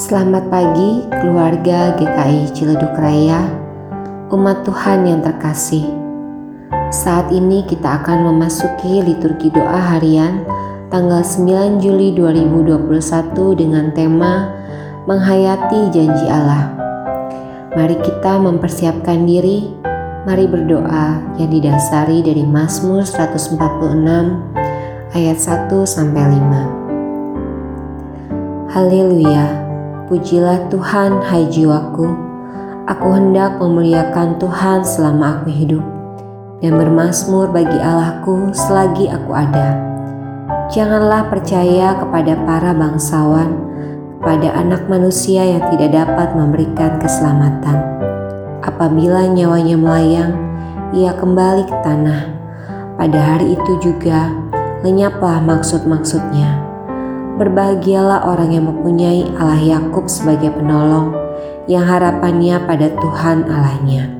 Selamat pagi keluarga GKI Ciledug Raya, umat Tuhan yang terkasih. Saat ini kita akan memasuki liturgi doa harian tanggal 9 Juli 2021 dengan tema Menghayati Janji Allah. Mari kita mempersiapkan diri, mari berdoa yang didasari dari Mazmur 146 ayat 1 sampai 5. Haleluya. Pujilah Tuhan, hai jiwaku. Aku hendak memuliakan Tuhan selama aku hidup dan bermasmur bagi Allahku selagi aku ada. Janganlah percaya kepada para bangsawan, kepada anak manusia yang tidak dapat memberikan keselamatan. Apabila nyawanya melayang, ia kembali ke tanah. Pada hari itu juga lenyaplah maksud-maksudnya Berbahagialah orang yang mempunyai Allah Yakub sebagai penolong, yang harapannya pada Tuhan Allahnya.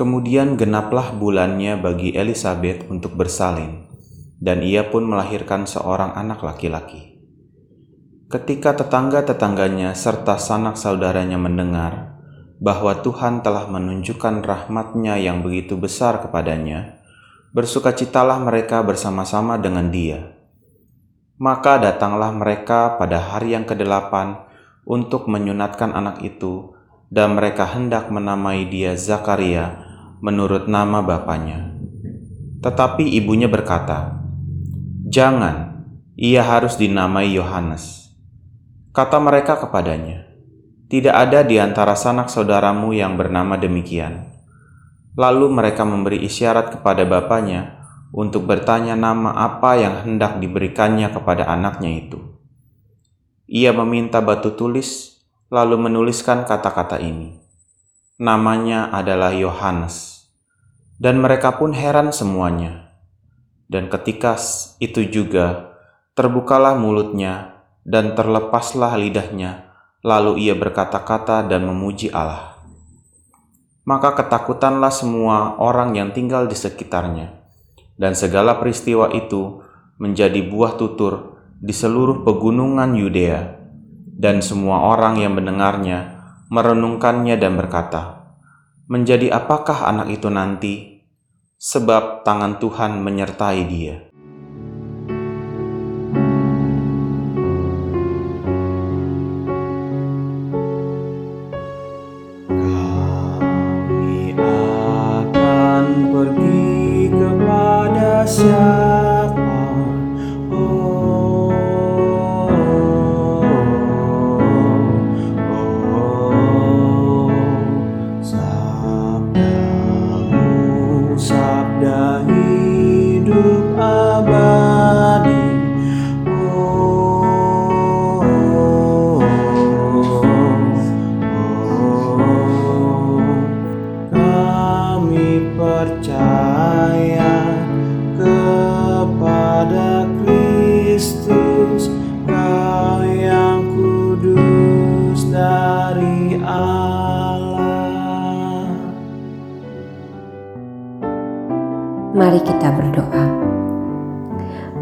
Kemudian genaplah bulannya bagi Elizabeth untuk bersalin, dan ia pun melahirkan seorang anak laki-laki. Ketika tetangga-tetangganya serta sanak saudaranya mendengar bahwa Tuhan telah menunjukkan rahmatnya yang begitu besar kepadanya, bersukacitalah mereka bersama-sama dengan dia. Maka datanglah mereka pada hari yang kedelapan untuk menyunatkan anak itu, dan mereka hendak menamai dia Zakaria menurut nama bapaknya. Tetapi ibunya berkata, "Jangan, ia harus dinamai Yohanes." Kata mereka kepadanya, "Tidak ada di antara sanak saudaramu yang bernama demikian." Lalu mereka memberi isyarat kepada bapaknya untuk bertanya nama apa yang hendak diberikannya kepada anaknya itu. Ia meminta batu tulis, lalu menuliskan kata-kata ini. Namanya adalah Yohanes. Dan mereka pun heran semuanya. Dan ketika itu juga, terbukalah mulutnya dan terlepaslah lidahnya, lalu ia berkata-kata dan memuji Allah maka ketakutanlah semua orang yang tinggal di sekitarnya, dan segala peristiwa itu menjadi buah tutur di seluruh pegunungan Yudea, dan semua orang yang mendengarnya merenungkannya dan berkata, "Menjadi apakah anak itu nanti?" Sebab tangan Tuhan menyertai dia.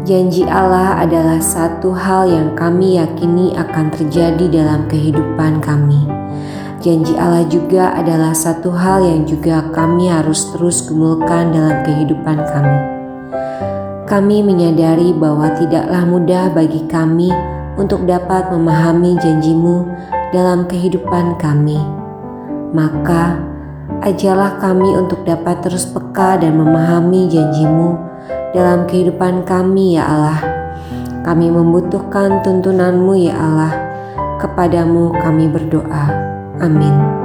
Janji Allah adalah satu hal yang kami yakini akan terjadi dalam kehidupan kami. Janji Allah juga adalah satu hal yang juga kami harus terus gumulkan dalam kehidupan kami. Kami menyadari bahwa tidaklah mudah bagi kami untuk dapat memahami janjimu dalam kehidupan kami. Maka, ajarlah kami untuk dapat terus peka dan memahami janjimu dalam kehidupan kami ya Allah. Kami membutuhkan tuntunanmu ya Allah. Kepadamu kami berdoa. Amin.